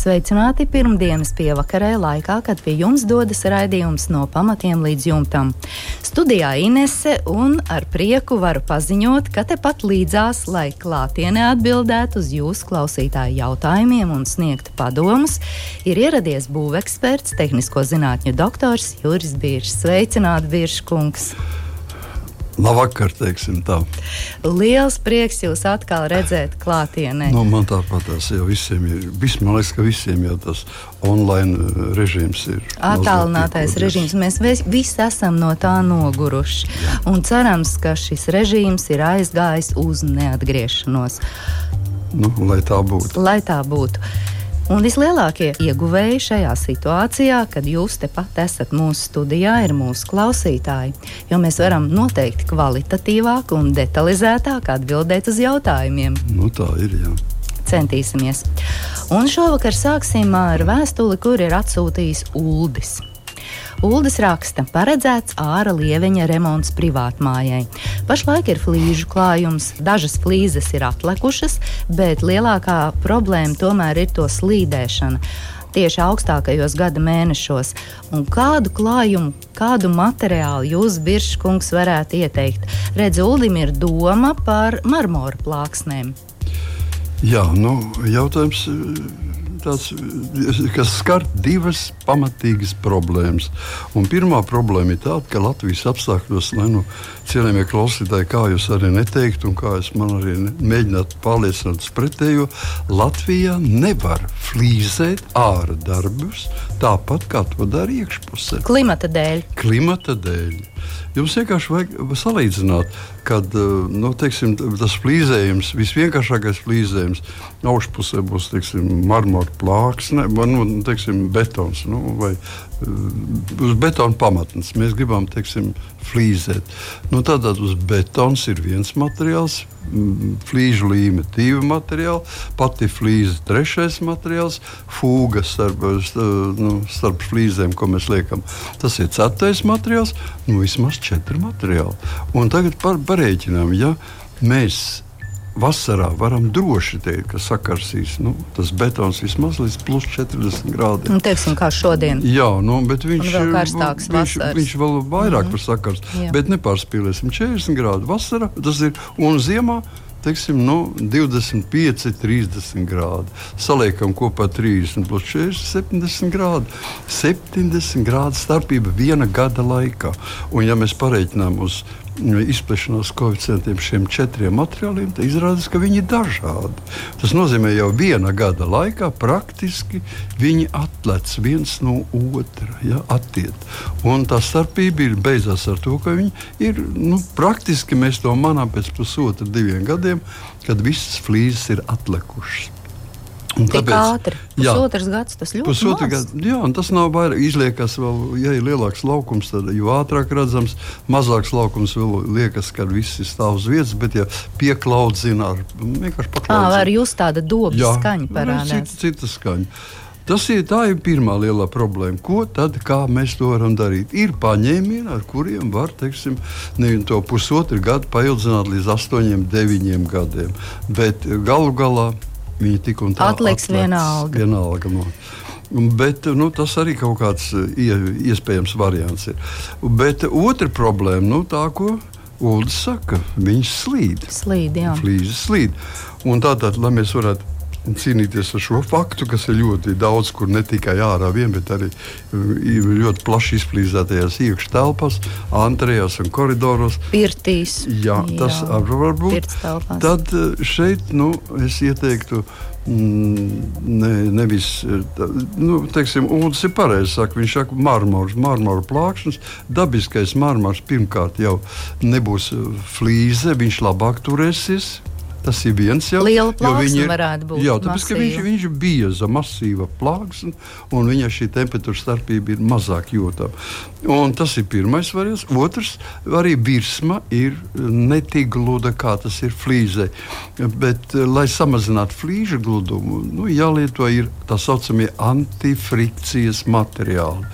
Sveicināti pirmdienas pievakarē, laikā, kad pie jums dodas raidījums no pamatiem līdz jumtam. Studijā Inese un ar prieku varu paziņot, ka tepat līdzās, lai klātienē atbildētu uz jūsu klausītāju jautājumiem un sniegtu padomus, ir ieradies būveksperts, tehnisko zinātņu doktors Juris Biršs. Sveicināti, Birškungs! Labvakar, teiksim tā. Liels prieks jūs atkal redzēt klātienē. Nu, man tāpat tas jau visiem ir. Vis, man liekas, ka visiem jau tas online eh, režīms ir. Attālinātais režīms. Mēs visi esam no tā noguruši. Jā. Un cerams, ka šis režīms ir aizgājis uz neatgriešanos. Nu, lai tā būtu. Lai tā būtu. Un vislielākie ieguvēji šajā situācijā, kad jūs tepat esat mūsu studijā, ir mūsu klausītāji. Jo mēs varam noteikti kvalitatīvāk un detalizētāk atbildēt uz jautājumiem. Nu, tā ir. Jā. Centīsimies. Un šovakar sāksim ar vēstuli, kur ir atsūtījis Uldis. Uldis raksta, paredzēts ārā lieveņa remonts privātmājai. Pašlaik ir flīžu klājums, dažas flīzes ir atlikušas, bet lielākā problēma tomēr ir to slīdēšana tieši augstākajos gada mēnešos. Un kādu klājumu, kādu materiālu jūs, Biržkungs, varētu ieteikt? Redz, Uldim ir doma par marmora plāksnēm. Jā, nu, jautājums tāds, kas skar divas pamatīgas problēmas. Un pirmā problēma ir tāda, ka Latvijas apstākļos, lai nu cienījamie klausītāji, kā jūs arī neteiktu, un kā es man arī mēģinātu pārliecināt pretējo, Latvijā nevar flīzēt ārā darbus tāpat, kā to dara iekšpusē. Klimata dēļ. Klimata dēļ. Jums vienkārši vajag salīdzināt, kad eh, nu, teiksim, tas flīzējums, visvienkāršākais flīzējums, augšpusē būs teiksim, marmora plāksne, nu, teiksim, betons nu, vai uh, uz betona pamatnes. Mēs gribam teiksim, flīzēt. Nu, Tātad uz betons ir viens materiāls, flīžu līme divi materiāli, pati flīze trešais materiāls, fūga starp, nu, starp flīzēm, ko mēs liekam. Tas ir ceturtais materiāls, nu vismaz četri materiāli. Un tagad par, parēķinām, ja mēs vasarā varam droši teikt, ka sakarsīs nu, tas betons vismaz līdz plus 40 grādiem. Nu, teiksim, kā šodien. Jā, nu, bet viņš, vēl viņš, vasaras. viņš vēl vairāk mm -hmm. par sakars. Jā. Bet nepārspīlēsim 40 grādu vasarā, tas ir un ziemā teiksim, nu, 25, 30 grādi. Saliekam kopā 30, plus 40, 70 grādi. 70 grādu starpība viena gada laikā. Un, ja mēs pareiķinām uz izplešanās koeficientiem šiem četriem materiāliem, tad izrādās, ka viņi ir dažādi. Tas nozīmē, jau viena gada laikā praktiski viņi atlec viens no otra. Ja, attiet. Un tā starpība ir beidzās ar to, ka viņi ir nu, praktiski mēs to manām pēc pusotra, diviem gadiem, kad visas flīzes ir atlikušas. Un Tik tāpēc, ātri. Pusotrs jā, gads tas ļoti pusotru gadu. Jā, un tas nav vairāk. Izliekas, vēl, ja ir lielāks laukums, tad jo ātrāk redzams, mazāks laukums vēl liekas, ka viss stāv uz vietas, bet ja pieklaudzina ar vienkārši paklaudzina. Ā, ar jūs tāda dobas jā, skaņa parādās. Cita, cita skaņa. Tas ir, ir pirmā lielā problēma. Ko tad mēs to varam darīt? Ir paņēmieni, ar kuriem var teiksim, to pusotru gadu paildzināt līdz astoņiem, deviņiem gadiem. Bet galu galā Viņi tik un tā atliks vienalga. vienalga no. Bet nu, tas arī kaut kāds ie, iespējams variants ir. Bet otra problēma, nu, tā, ko Ulrichs saka, viņš slīd. Slīd, jā. Flīzes slīd. Un tātad, lai mēs varētu cīnīties ar šo faktu, kas ir ļoti daudz, kur ne tikai ārā vien, bet arī uh, ļoti plaši izplīsētajās iekšā telpās, antrejās un koridoros. Pirtīs. Jā, tas jā. var būt. Tad uh, šeit nu, es ieteiktu. Mm, ne, nevis nu, teiksim, Ulas ir pareizi. Viņš saka, marmors, marmora plāksnes. Dabiskais marmors pirmkārt jau nebūs flīze, viņš labāk turēsies Tas ir viens jau Liela plāksne varētu būt. Jā, tāpēc, ka viņš, masīva. viņš ir bieza, masīva plāksne, un viņa šī temperatūra starpība ir mazāk jūtama. Un tas ir pirmais variants. Otrs, arī virsma ir netik gluda, kā tas ir flīzē. Bet, eh, lai samazinātu flīža gludumu, nu, jālieto ir tā saucamie antifrikcijas materiāli.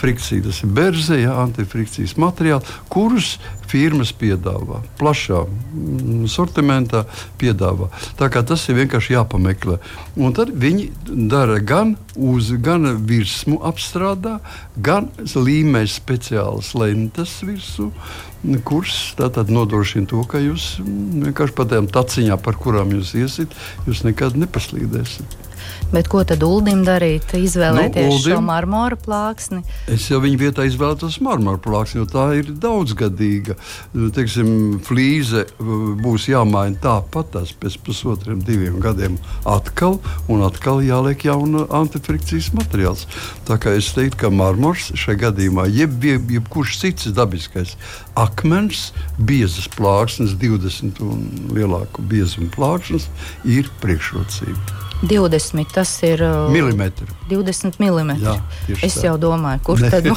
Frikcija tas ir berze, ja, antifrikcijas materiāli, kurus firmas piedāvā plašā mm, sortimentā. Piedāvā. Tā kā tas ir vienkārši jāpameklē. Un tad viņi dara gan uz, gan virsmu apstrādā, gan līmē speciālas lentes virsmu. Kurs tātad nodrošina to, ka jūs mm, vienkārši pa tām taciņām, par kurām jūs iesiet, jūs nekad nepaslīdēsiet. Bet ko tad Uldim darīt? Izvēlēties Nu, nu, šo Uldim- marmora plāksni. Es jau viņa vietā izvēlētos marmora plāksni, jo tā ir daudzgadīga. Teiksim, flīze būs jāmaina tāpat pēc pusotriem, diviem gadiem atkal, un atkal jāliek jauna antifrikcijas materiāls. Tā kā es teiktu, ka marmors šajā gadījumā, jeb, jeb, jebkurš cits dabiskais akmens, biezas plāksnes, 20 un lielāku biezumu plāksnes, ir priekšrocība. 20, tas ir uh, Milimetri. 20 mm. Jā, es tā. jau domāju, kur tad nu,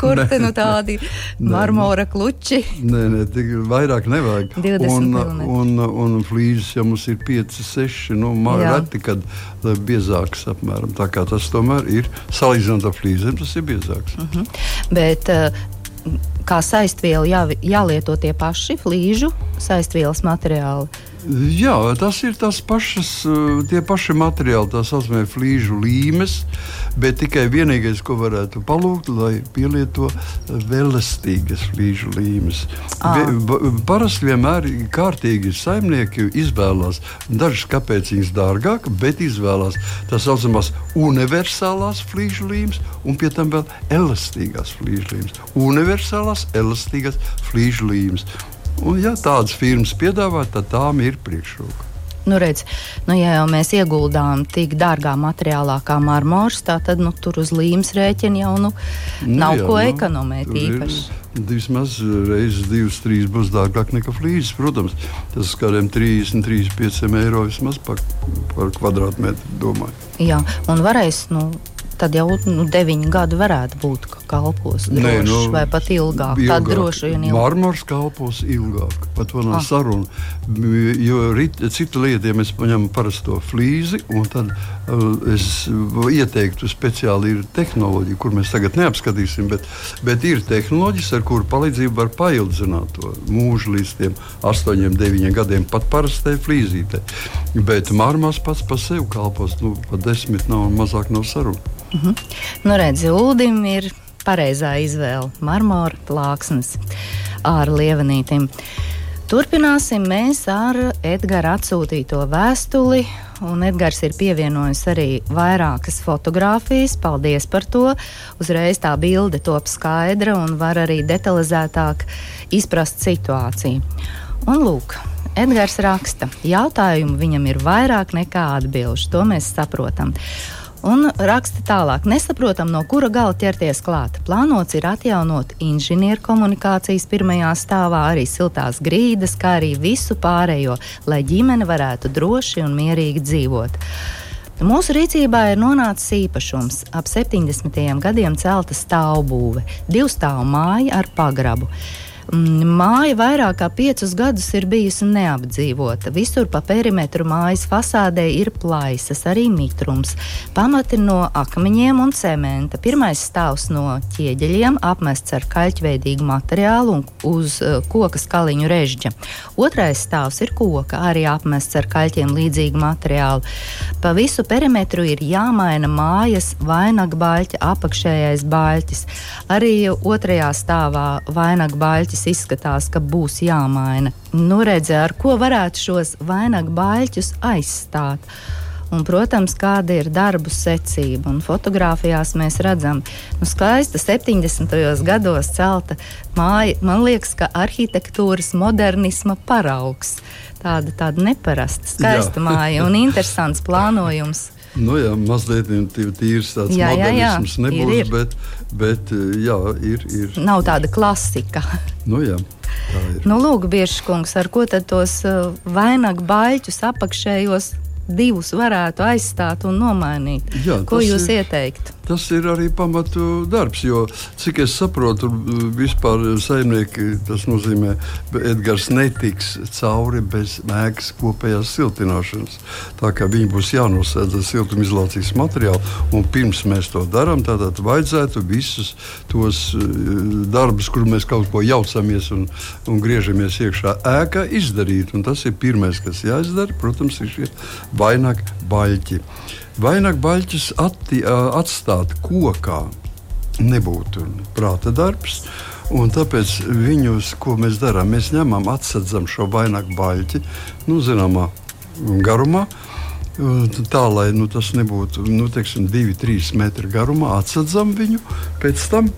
kur te nu tādi Nē. marmora kluči. Nē, nē, tik vairāk nevajag. 20 un, milimetri. un, un flīzes jau mums ir 5, 6. Nu, reti, kad lai biezāks apmēram. Tā kā tas tomēr ir salīdzinot ar flīzēm, tas ir biezāks. Mhm. Bet, uh, Kā saistviela jā, jālieto tie paši flīžu saistvielas materiāli. Jā, tas ir tas pašas, uh, tie paši materiāli, tā saucamie flīžu līmes, bet tikai vienīgais, ko varētu palūgt, lai pielieto vēlastīgas flīžu līmes. Parasti vienmēr kārtīgi saimnieki izvēlās dažas kāpēc viņas dārgāk, bet izvēlās tā saucamās universālās flīžu līmes un pie tam vēl elastīgās flīžu līmes. Universālās, elastīgās flīžu līmes. Un, ja tādas firmas piedāvā, tad tām ir priekšroka. Nu, redz, nu, ja jau mēs ieguldām tik dārgā materiālā kā marmors, tad nu, tur uz līmes rēķina jau nu, nav jā, ko nu, ekonomēt īpaši. Vismaz reizes, divas, trīs būs dārgāk nekā flīzes. Protams, tas kādiem 30, 35 eiro vismaz par, par kvadrātmetru. Domāju. Jā, un varēs, nu, tad jau nu, deviņi gadi varētu būt ka kalpos droši, nu, vai pat ilgāk. Tad droši vien ilgāk. Marmors kalpos ilgāk, pat vēl nav Ah. saruna. Jo rit, cita lieta, ja mēs paņemam parasto flīzi, un tad uh, es ieteiktu speciāli ir tehnoloģija, kur mēs tagad neapskatīsim, bet, bet ir tehnoloģijas, ar kuru palīdzību var paildzināt to mūžu līdz tiem 8, 9 gadiem, pat parastai flīzītei. Bet marmors pats par sevi kalpos, nu, pat desmit nav un mazāk nav saruna. Nu, redz, Uldim ir pareizā izvēle - marmora plāksnes ar lievenītiem. Turpināsim mēs ar Edgara atsūtīto vēstuli. Un Edgars ir pievienojis arī vairākas fotogrāfijas. Paldies par to. Uzreiz tā bilde top skaidra un var arī detalizētāk izprast situāciju. Un lūk, Edgars raksta, jautājumu viņam ir vairāk nekā atbildžu. To mēs saprotam. Un raksta tālāk, nesaprotam, no kura gala ķerties klāt. Plānots ir atjaunot inženieru komunikācijas pirmajā stāvā, arī siltās grīdas, kā arī visu pārējo, lai ģimene varētu droši un mierīgi dzīvot. Mūsu rīcībā ir nonācis īpašums. Ap 70. gadiem celta stāvbūve, divu stāvu māja ar pagrabu. Mm, Māja vairāk kā piecus gadus ir bijusi neapdzīvota. Visur pa perimetru mājas fasādē ir plaisas, arī mitrums. Pamati no akmeņiem un cementa. Pirmais stāvs no ķieģeļiem, apmests ar kaļķveidīgu materiālu un uz uh, koka skaliņu režģa. Otrais stāvs ir koka, arī apmests ar kaļķiem līdzīgu materiālu. Pa visu perimetru ir jāmaina mājas vainagbaļķa apakšējais baļķis. Arī otrajā stāvā vainagbaļķis izskatās, ka būs jāmaina. Nu, redzē, ar ko varētu šos vainagbaļķus aizstāt. Un, protams, kāda ir darbu secība. Un fotografijās mēs redzam, nu, skaista 70. gados celta māja. Man liekas, ka arhitektūras modernisma paraugs. Tāda, tāda neparasta, skaista Jā. māja un interesants plānojums. Nu, jā, mazliet tīrs tāds Jā, jā, jā. modernisms Ir, nebūs, ir. bet, bet jā, ir. ir. Nav tāda klasika. Nu, jā. Nu, lūk, Biržkungs, ar ko tad tos uh, vainagu baļķus apakšējos divus varētu aizstāt un nomainīt? Jā, ko jūs ir- ieteiktu? Tas ir arī pamatu darbs, jo, cik es saprotu, vispār saimnieki, tas nozīmē, ka Edgars netiks cauri bez ēkas kopējās siltināšanas. Tā kā viņi būs jānosēdz ar siltumizolācijas materiālu, un pirms mēs to darām, tad vajadzētu visus tos eh, darbus, kur mēs kaut ko jaucamies un, un griežamies iekšā ēkā, izdarīt. Un tas ir pirmais, kas jāizdara, protams, ir šie vainagi baļķi. Vainagbaļķus atti, ā, atstāt kokā nebūtu prāta darbs. Un tāpēc viņus, ko mēs darām, mēs ņemam, atsedzam šo vainagu baļķi, nu, zināmā garumā. Tā lai nu, tas nebūtu nu, teiksim, 2-3 metri garumā, atsedzam viņu, pēc tam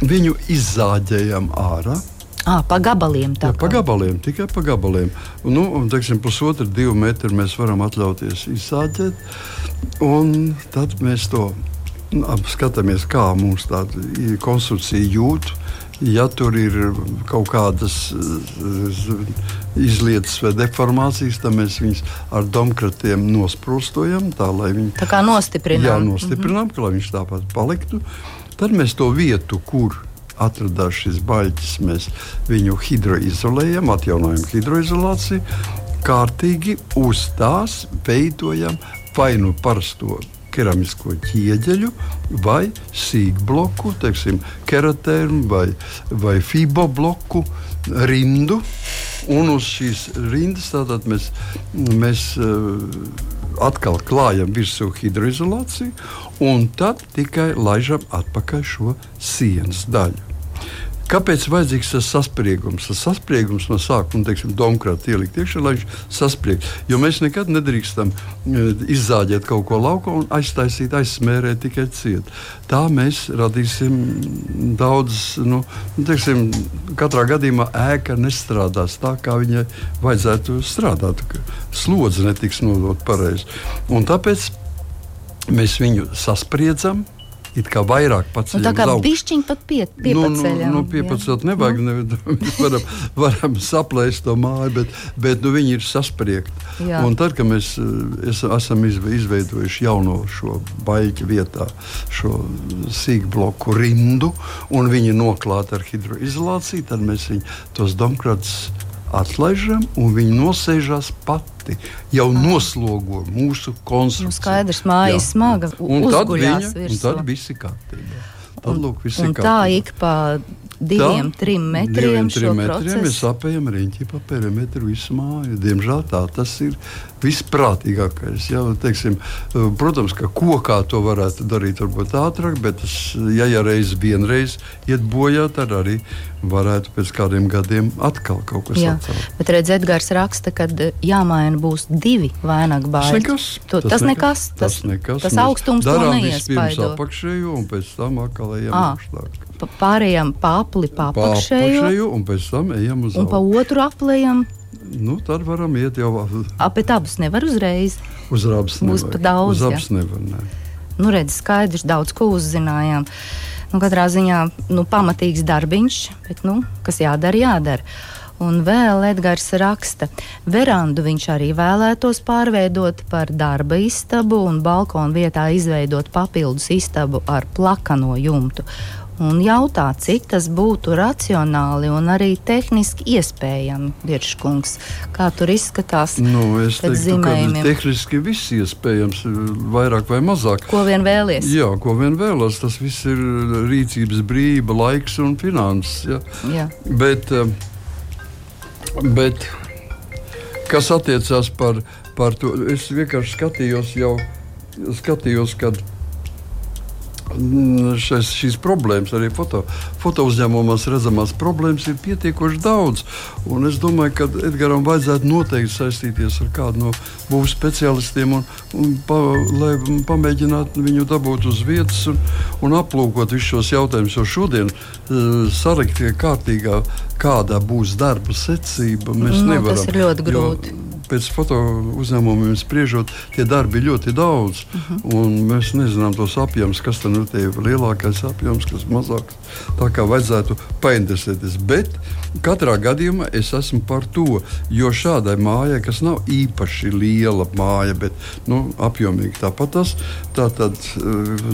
viņu izzāģējam ārā. À, pa gabaliem tā Jā, pa gabaliem, tikai pa gabaliem. Nu, un, teiksim, pusotru, divu metru mēs varam atļauties izsāģēt. Un tad mēs to nu, ap- skatāmies, kā mums tāda konstrukcija jūt. Ja tur ir kaut kādas eh, izlietas vai deformācijas, tad mēs viņus ar domkratiem nosprostojam, tā viņi Tā kā nostiprinām. Jā, nostiprinām, ka lai viņš tāpat paliktu. Tad mēs to vietu, kur atradās šis baļķis, mēs viņu hidroizolējam, atjaunojam hidroizolāciju. Kārtīgi uz tās veidojam vai nu parasto keramisko ķieģeļu, vai sīkbloku, teiksim, keratēnu vai, vai fibobloku rindu. Un uz šīs rindas mēs, mēs uh, atkal klājam virsū hidroizolāciju, un tad tikai laižam atpakaļ šo sienas daļu. Kāpēc vajadzīgs tas saspriegums? Tas saspriegums no sākuma, teiksim, domkrāta ielikt iekšā, lai viņš saspriegtu. Jo mēs nekad nedrīkstam e, izzāģēt kaut ko laukā un aiztaisīt, aizsmērēt tikai ciet. Tā mēs radīsim daudz, nu, teiksim, katrā gadījumā ēka nestrādās tā, kā viņai vajadzētu strādāt. ka Slodze netiks nodot pareizi. Un tāpēc mēs viņu saspriedzam. It kā vairāk Nu, paceļam tā kā pišķiņi pat pie, piepaceļam. Nu, nu, nu, piepacelt nevajag. Ne, mēs varam, varam saplēst to māju, bet, bet nu, viņi ir saspriegti. Jā. Un tad, kad mēs eh, es, esam izve- izveidojuši jauno šo baļķu vietā, šo sīkbloku rindu, un viņi noklāti ar hidroizolāciju, tad mēs viņu, tos domkrātus atlaižam, un viņi nosēžās pati. Jau noslogo mūsu konstrukciju. Nu, skaidrs, māja ir smaga, Un tad, viņa, un tad viss ir kārtībā. Tad, lūk, Un tā ik pa diviem, Tā, trim metriem diviem, trim metriem mēs apējam riņķi pa perimetru visu māju. Diemžēl tā tas ir visprātīgākais. Jā, teiksim, protams, ka kokā to varētu darīt varbūt ātrāk, bet tas, ja, ja reiz vienreiz iet bojā, tad arī varētu pēc kādiem gadiem atkal kaut kas atcelt. bet redziet, Edgars raksta, ka eh, jāmaina būs divi vainagu Tas bāļi. nekas. To, tas, nekas. Tas, nekas. tas augstums to darām vispirms neiespaido. apakšējo un pēc tam Ā, augstāk. Pa- Pārējām apli, pa apakšējo un pēc tam ejam uz un pa augšu. otru aplējam. Nu, tad varam iet jau Apet abus nevar uzreiz. uz. Būs nevajag. pa daudz, Uz rābas nevar. Ne. Nu, redz, skaidrs, daudz ko uzzinājām. Nu, katrā ziņā nu, pamatīgs darbiņš, bet nu, kas jādara, jādara. Un vēl Edgars raksta, verandu viņš arī vēlētos pārveidot par darba istabu un balkonu vietā izveidot papildus istabu ar plakano jumtu. Un jautā, cik tas būtu racionāli un arī tehniski iespējami, Virškungs. Kā tur izskatās? Nu, es teiktu, ka zīmējumiem? tehniski viss iespējams, vairāk vai mazāk. Ko vien vēlies? Jā, ko vien vēlas, tas viss ir rīcības brīva, laiks un finanses. Ja. Jā. Bet, eh, bet kas attiecās par, par to, es vienkārši skatījos jau, skatījos, kad šais, šīs problēmas, arī foto, foto uzņēmumos redzamās problēmas, ir pietiekoši daudz. Un es domāju, ka Edgars vajadzētu noteikti saistīties ar kādu no būvniecības specialistiem, un, un pa, lai pamēģinātu viņu dabūt uz vietas un, un aplūkot visus šos jautājumus. Jo šodien uh, salikt kārtīgā, kāda būs darba secība, mēs Nu, tas nevaram. ir ļoti jo grūti. Pēc foto uzņēmumiem spriežot, tie darbi ir ļoti daudz. Uh mhm. -huh. Mēs nezinām tos apjomus, kas tam ir tie lielākais apjoms, kas mazāks. Tā kā vajadzētu painteresēties. Bet katrā gadījumā es esmu par to, jo šādai mājai, kas nav īpaši liela māja, bet nu, apjomīgi tāpat tas, tā tad eh,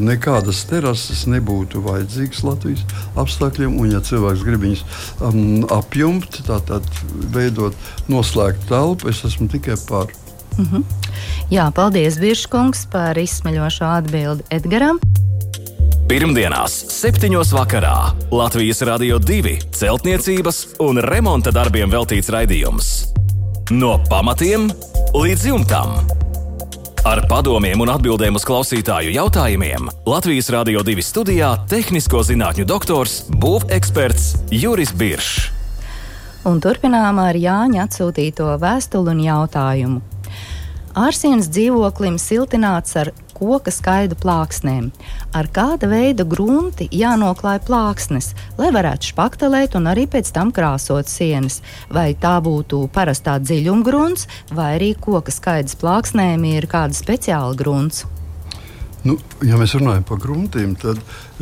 nekādas terases nebūtu vajadzīgas Latvijas apstākļiem. Un, ja cilvēks grib viņus um, apjumt, tad veidot noslēgtu telpu, es esmu tikai par. Mhm. -huh. Jā, paldies, Biržkungs, par izsmeļošo atbildi Edgaram. Pirmdienās, 7. vakarā Latvijas Rādio 2 celtniecības un remonta darbiem veltīts raidījums. No pamatiem līdz jumtam. Ar padomiem un atbildēm uz klausītāju jautājumiem Latvijas Rādio 2 studijā - tehnisko zinātņu doktors, būveksperts Juris Biršs. Un turpinām ar Jāņa atsūtīto vēstuli un jautājumu. Ārsienas dzīvoklim siltināts ar koka skaidu plāksnēm. Ar kāda veida grunti jānoklāj plāksnes, lai varētu špaktelēt un arī pēc tam krāsot sienas. Vai tā būtu parastā dziļumgrunts, vai arī koka skaidas plāksnēm ir kāda speciāla grunts? Nu, ja mēs runājam par gruntiem, tad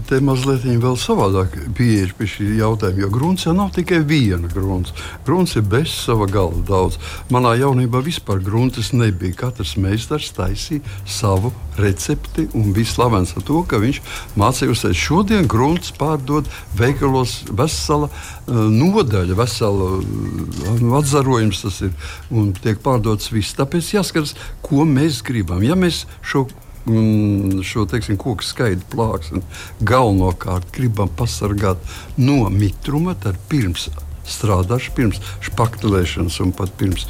te mazliet vēl savādāk pieeja pie šī jautājuma. Jo grunts jau nav tikai viena grunts. Grunts ir bez sava galva daudz. Manā jaunībā vispār grunts nebija. Katrs meistars taisīja savu recepti un bija slavens ar to, ka viņš mācīja uztaisīt. Šodien grunts pārdod veikalos vesela uh, nodaļa, vesela uh, atzarojums tas ir un tiek pārdots viss. Tāpēc jāskatās, ko mēs gribam. Ja mēs šo šo teiksim, koku skaidu plāksni galvenokārt gribam pasargāt no mitruma, tad pirms strādāšu, pirms špaktelēšanas un pat pirms,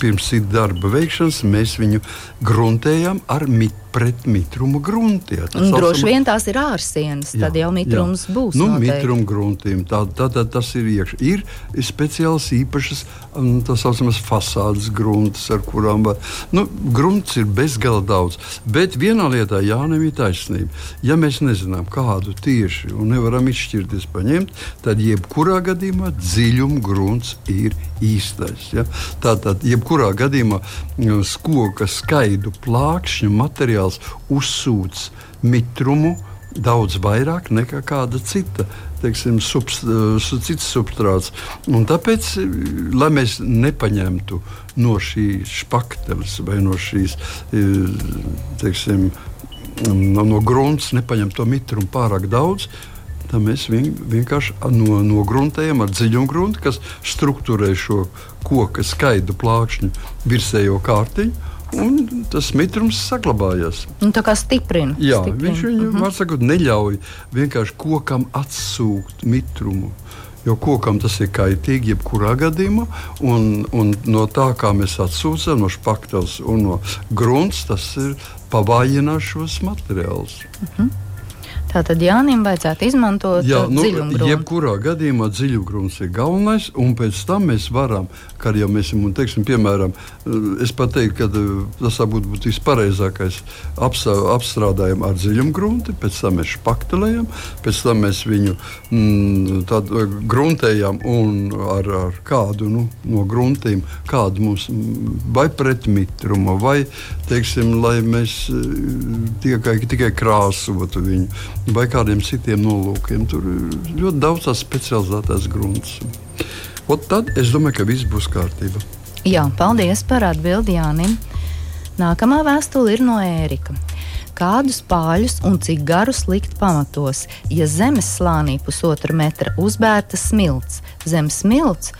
pirms darba veikšanas mēs viņu gruntējam ar mit, pretmitrumu grunti. Ja, Droši vien tās ir ārsienas, tad jā, jau mitrums jā. būs. Nu, mitrumu gruntiem, tā, tā, tā, tas ir iekšā. Ir speciāls īpašas tā saucamas fasādes grunts, ar kurām var. Nu, grunts ir bezgala daudz. Bet vienā lietā Jānis ir taisnība. Ja mēs nezinām, kādu tieši un nevaram izšķirties paņemt, tad jebkurā gadījumā dziļuma grunts ir īstais. Ja? Tātad, jebkurā gadījumā mm, skoka skaidu plākšņu materiālu materiāls uzsūc mitrumu daudz vairāk nekā kāda cita. Teiksim, subst, cits substrāts. Un tāpēc, lai mēs nepaņemtu no šīs špakteles vai no šīs teiksim, no, no grunts, nepaņemtu to mitrumu pārāk daudz, tad mēs vien, vienkārši no, nogruntējam ar dziļumu gruntu, kas struktūrē šo koka skaidu plākšņu virsējo kārtiņu un tas mitrums saglabājās. Un tā kā stiprina. Jā, stiprina. viņš viņu uh mhm. -huh. sakot, neļauj vienkārši kokam atsūkt mitrumu. Jo kokam tas ir kaitīgi jebkurā gadījumā, un, un no tā, kā mēs atsūcam no špakteles un no grunts, tas ir pavājinās šos materiālus. Uh mhm. Tātad Jānim vajadzētu izmantot Jā, nu, dziļumgruntu. Jebkurā gadījumā dziļumgrunts ir galvenais, un pēc tam mēs varam, kā jau mēs esam, teiksim, piemēram, es pat teiktu, ka eh, tas būtu būt vispareizākais apstrādājam ar dziļumgrunti, pēc tam mēs špaktelējam, pēc tam mēs viņu mm, eh, gruntējam un ar, ar kādu nu, no gruntiem, kādu mums vai pretmitrumu, vai, teiksim, lai mēs tikai, tikai krāsotu viņu vai kādiem citiem nolūkiem. Tur ir ļoti daudz tās specializētās grunts. Ot tad es domāju, ka viss būs kārtībā. Jā, paldies par atbildi Jānim. Nākamā vēstule ir no Ērika. Kādus pāļus un cik garus likt pamatos, ja zemes slānī pusotra metra uzbērta smilts? Zem smilts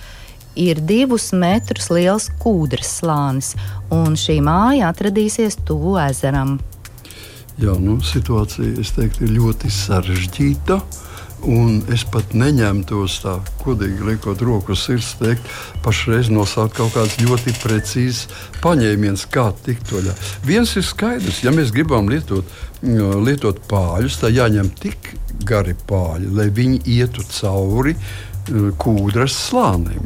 ir divus metrus liels kūdras slānis, un šī māja atradīsies tuvu ezeram. Jā, nu, situācija teiktu, ir ļoti sarežģīta. Un es pat neņemtos tā, godīgi liekot roku uz sirds, teikt, pašreiz nosaukt kaut kāds ļoti precīzs paņēmiens, kā tikt vaļā. Viens ir skaidrs, ja mēs gribam lietot, lietot pāļus, tad jāņem tik gari pāļi, lai viņi ietu cauri kūdras slānim.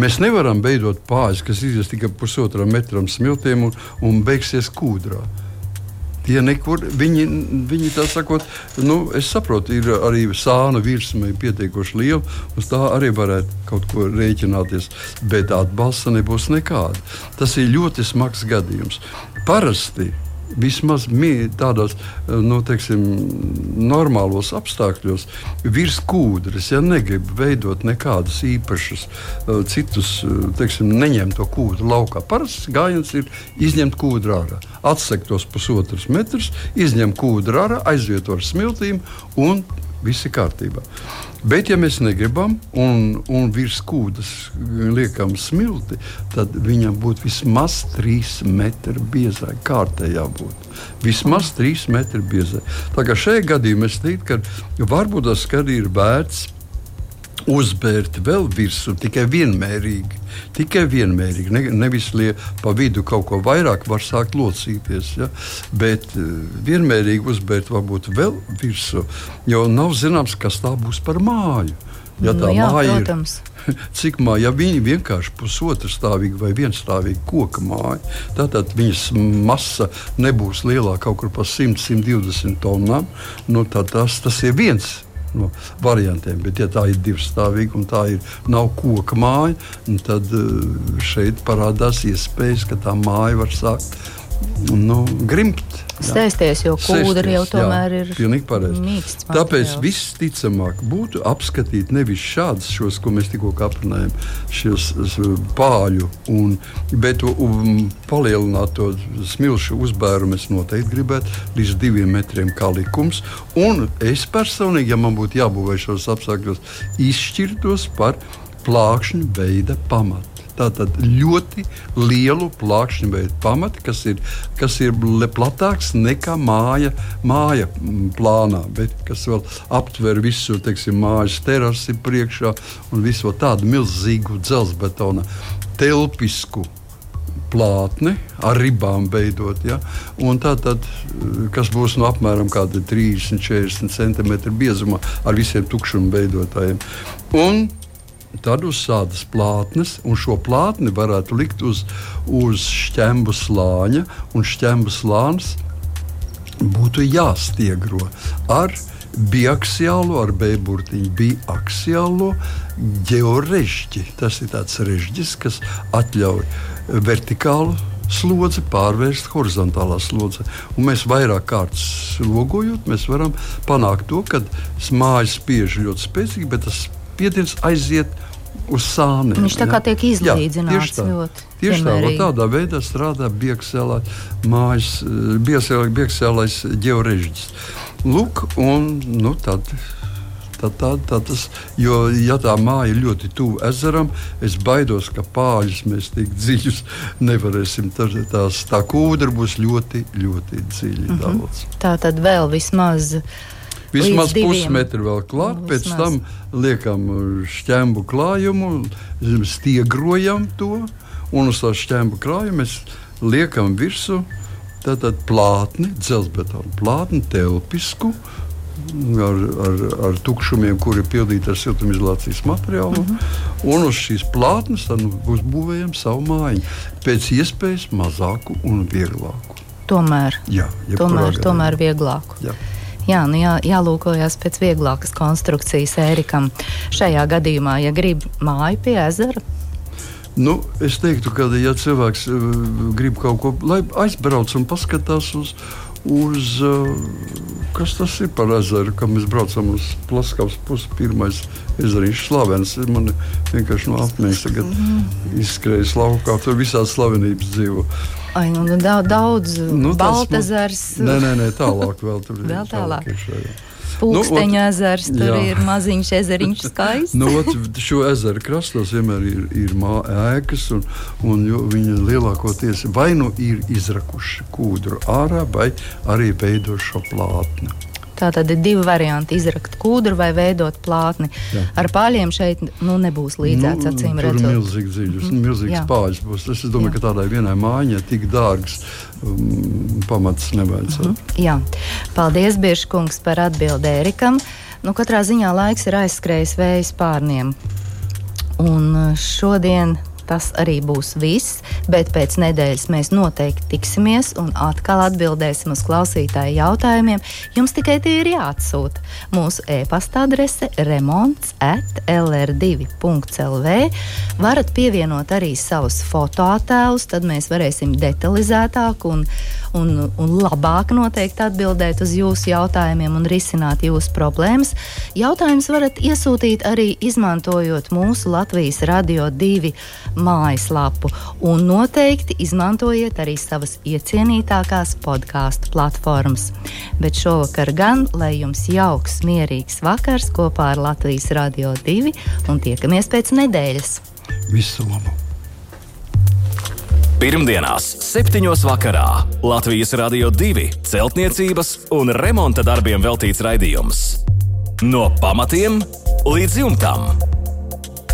Mēs nevaram veidot pāļus, kas izies tikai pusotram metram smiltiem un, un beigsies kūdrā Tie nekur, viņi, viņi tā sakot, nu, es saprotu, ir arī sāna virsma pietiekoši liela, uz tā arī varētu kaut ko rēķināties, bet atbalsta nebūs nekāda. Tas ir ļoti smags gadījums. Parasti vismaz tādos nu, teiksim, normālos apstākļos, virs kūdras, ja negrib veidot nekādus īpašus, eh, citus, eh, teiksim, neņemt to kūdru laukā. Parasts gājiens ir izņemt kūdru ārā, atsekt tos pusotrus metrus, izņemt kūdru ārā, aizvietot ar smiltīm un viss ir kārtībā. Bet, ja mēs negribam un, un virs kūdas liekam smilti, tad viņam būtu vismaz 3 metri biezai. Kārtējā būtu vismaz 3 metri biezai. Tā kā šajā gadījumā es teiktu, ka varbūt tas ir vērts uzbērt vēl virsmu tikai vienmērīgi. Tikai vienmērīgi, ne, nevis li pa vidu kaut ko vairāk var sākt locīties. Ja? Bet uh, vienmērīgi uzbērt varbūt vēl virsmu, jo nav zināms, kas tā būs par māju. Ja tā nu, jā, māja protams. ir cik māja, ja viņi vienkārši pusotra stāvīga vai vienstāvīga koka māja, tad viņas masa nebūs lielāka kaut kur par 100-120 tonnām. Nu, tas, tas ir viens no variantiem. Bet, ja tā ir divstāvīga un tā ir, nav koka māja, tad eh, šeit parādās iespējas, ka tā māja var sākt nu, grimt. Sēsties, jo kūdra jau tomēr jā, ir pilnīgi pareizi. Tāpēc visticamāk būtu apskatīt nevis šādus, šos, ko mēs tikko aprunājām, šos pāļu, un, bet un, palielināt to smilšu uzbērumu. Es noteikti gribētu līdz diviem metriem kā likums. Un es personīgi, ja man būtu jābūvē šos apstākļos, izšķirtos par plākšņu veida pamatu. Tātad ļoti lielu plakšņu veidu pamati, kas ir, kas ir platāks nekā māja, māja plānā, bet kas vēl aptver visu teiksim, mājas terasi priekšā un visu tādu milzīgu dzelzbetona telpisku plātni ar ribām veidot. Ja? Tā tad, kas būs no apmēram 30, 40 cm biezumā ar visiem tukšumu veidotājiem. Un tad uz tādas plātnes, un šo plātni varētu likt uz, uz šķembu slāņa, un šķembu slānis būtu jāstiegro ar biaxiālo, ar B burtiņu, biaxiālo georežģi. Tas ir tāds režģis, kas atļauj vertikālu slodzi pārvērst horizontālā slodzē. Un mēs vairāk kārtas logojot, mēs varam panākt to, ka mājas spiež ļoti spēcīgi, bet tas spiediens aiziet uz sāniem. Viņš tā kā tiek izlīdzināts jā, tieši tā. ļoti. Tieši tā, tādā veidā strādā Bieksēlā mājas, Bieksēlais ģeorežģis. Lūk, un nu, tad. Tad, tad, tad tas, jo, ja tā māja ir ļoti tuvu ezeram, es baidos, ka pāļus mēs tik dziļus nevarēsim. Tā, tās, tā kūdra būs ļoti, ļoti dziļi. Mm -hmm. Tā tad vēl vismaz Vismaz pusmetru vēl klāt, nu, pēc tam liekam šķēmu klājumu, stiegrojam to, un uz tā šķēmu krājumu mēs liekam virsmu tātad plātni, dzelzbetonu plātni, telpisku. Ar, ar, ar tukšumiem, kuri ir pildīti ar siltumizolācijas materiālu. Mm -hmm. Un uz šīs plātnes nu, uzbūvējam savu māju. Pēc iespējas mazāku un vieglāku. Tomēr, Jā, tomēr, tomēr vieglāku. Jā. Jā, nu jā, jālūkojas pēc vieglākas konstrukcijas ērikam. Šajā gadījumā, ja grib māju pie ezera, Nu, es teiktu, ka, ja cilvēks uh, grib kaut ko, lai aizbrauc un paskatās uz, uz uh, kas tas ir par ezeru, kad mēs braucam uz Plaskavas pusi. Pirmais ezeriņš slavens. Man vienkārši no apmēnes tagad -hmm. izskrējas laukā, tur visādi slavenības dzīvo. Ai, nu, nu daudz, daudz nu, Baltazars. Nē, nē, nē, tālāk vēl tur ir. Vēl tālāk. Pūksteņa nu, ezers, tur jā. ir maziņš ezeriņš skaists. nu, ot, šo ezeru krastos vienmēr ir, ir mā, ēkas, un, un viņi lielākoties vai nu ir izrakuši kūdru ārā, vai arī veido šo plātni. Tā tad ir divi varianti - izrakt kūdru vai veidot plātni. Jā. Ar pāļiem šeit nu, nebūs līdzēts, nu, acīm redzot. Tur ir milzīgi dziļus, mm. milzīgs pāļs būs. Es domāju, Jā. ka tādai vienai mājai tik dārgs um, pamats nevajadzētu. Mm -hmm. Jā, paldies, Biržkungs, par atbildi Ērikam. Nu, katrā ziņā laiks ir aizskrējis vējas pārniem. Un uh, šodien tas arī būs viss, bet pēc nedēļas mēs noteikti tiksimies un atkal atbildēsim uz klausītāju jautājumiem. Jums tikai tie ir jāatsūta. Mūsu e-pasta adrese remonts at lr2.lv. Varat pievienot arī savus fotoattēlus, tad mēs varēsim detalizētāk un, un, un labāk noteikti atbildēt uz jūsu jautājumiem un risināt jūsu problēmas. Jautājumus varat iesūtīt arī izmantojot mūsu Latvijas Radio 2 mājaslapu un noteikti izmantojiet arī savas iecienītākās podkāstu platformas. Bet šovakar gan, lai jums jauks, mierīgs vakars kopā ar Latvijas Radio 2 un tiekamies pēc nedēļas. Visu labu! Pirmdienās, 7. vakarā Latvijas Rādio 2 celtniecības un remonta darbiem veltīts raidījums. No pamatiem līdz jumtam.